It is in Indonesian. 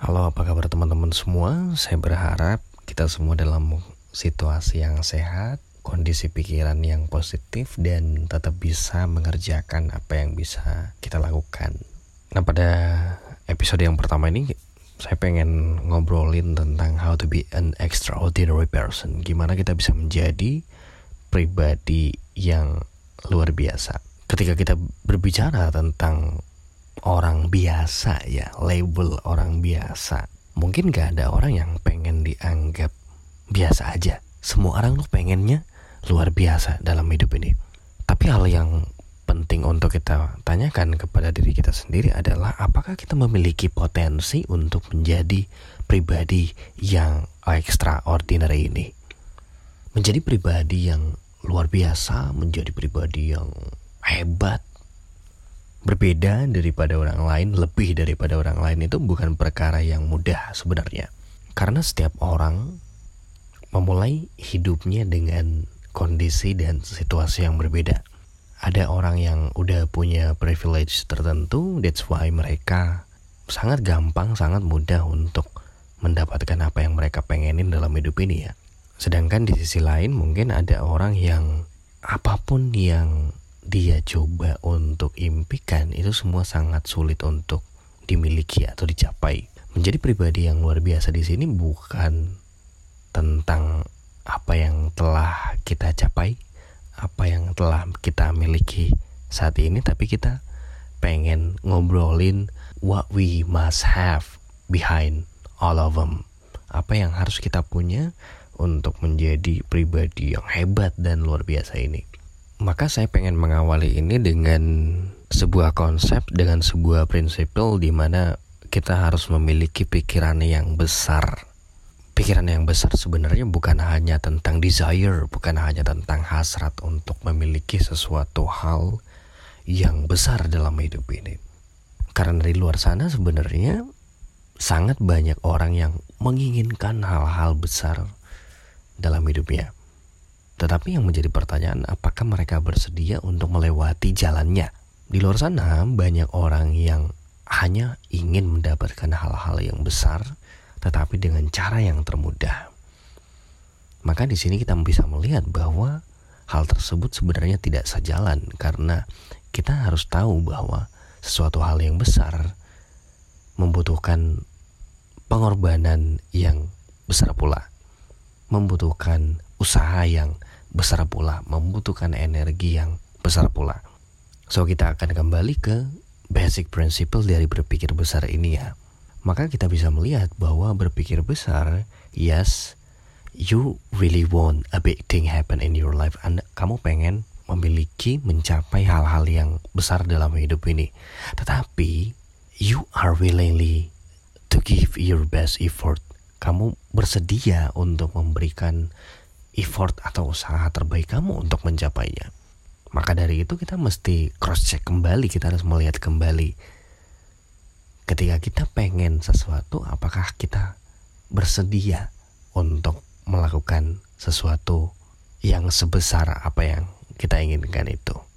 Halo, apa kabar teman-teman semua? Saya berharap kita semua dalam situasi yang sehat, kondisi pikiran yang positif, dan tetap bisa mengerjakan apa yang bisa kita lakukan. Nah, pada episode yang pertama ini, saya pengen ngobrolin tentang how to be an extraordinary person. Gimana kita bisa menjadi pribadi yang luar biasa. Ketika kita berbicara tentang orang biasa ya, label orang biasa. Mungkin gak ada orang yang pengen dianggap biasa aja. Semua orang tuh pengennya luar biasa dalam hidup ini. Tapi hal yang penting untuk kita tanyakan kepada diri kita sendiri adalah apakah kita memiliki potensi untuk menjadi pribadi yang extraordinary ini. Menjadi pribadi yang luar biasa, menjadi pribadi yang hebat, berbeda daripada orang lain, lebih daripada orang lain itu bukan perkara yang mudah sebenarnya. Karena setiap orang memulai hidupnya dengan kondisi dan situasi yang berbeda. Ada orang yang udah punya privilege tertentu, that's why mereka sangat gampang, sangat mudah untuk mendapatkan apa yang mereka pengenin dalam hidup ini ya. Sedangkan di sisi lain mungkin ada orang yang apa pun yang dia coba untuk impikan itu semua sangat sulit untuk dimiliki atau dicapai. Menjadi pribadi yang luar biasa di sini bukan tentang apa yang telah kita capai, apa yang telah kita miliki saat ini, tapi kita pengen ngobrolin what we must have behind all of them. Apa yang harus kita punya untuk menjadi pribadi yang hebat dan luar biasa ini. Maka saya pengen mengawali ini dengan sebuah konsep, dengan sebuah prinsipal di mana kita harus memiliki pikiran yang besar. Pikiran yang besar sebenarnya bukan hanya tentang desire, bukan hanya tentang hasrat untuk memiliki sesuatu hal yang besar dalam hidup ini. Karena dari luar sana sebenarnya sangat banyak orang yang menginginkan hal-hal besar dalam hidupnya. Tetapi yang menjadi pertanyaan apakah mereka bersedia untuk melewati jalannya? Di luar sana banyak orang yang hanya ingin mendapatkan hal-hal yang besar tetapi dengan cara yang termudah. Maka di sini kita bisa melihat bahwa hal tersebut sebenarnya tidak sejalan karena kita harus tahu bahwa sesuatu hal yang besar membutuhkan pengorbanan yang besar pula. Membutuhkan usaha yang besar pula, membutuhkan energi yang besar pula. So kita akan kembali ke basic principle dari berpikir besar ini ya. Maka kita bisa melihat bahwa berpikir besar, yes, you really want a big thing happen in your life. Anda, kamu pengen memiliki, mencapai hal-hal yang besar dalam hidup ini. Tetapi, you are willingly to give your best effort. Kamu bersedia untuk memberikan effort atau usaha terbaik kamu untuk mencapainya. Maka dari itu kita mesti cross check kembali, kita harus melihat kembali. Ketika kita pengen sesuatu, apakah kita bersedia untuk melakukan sesuatu yang sebesar apa yang kita inginkan itu.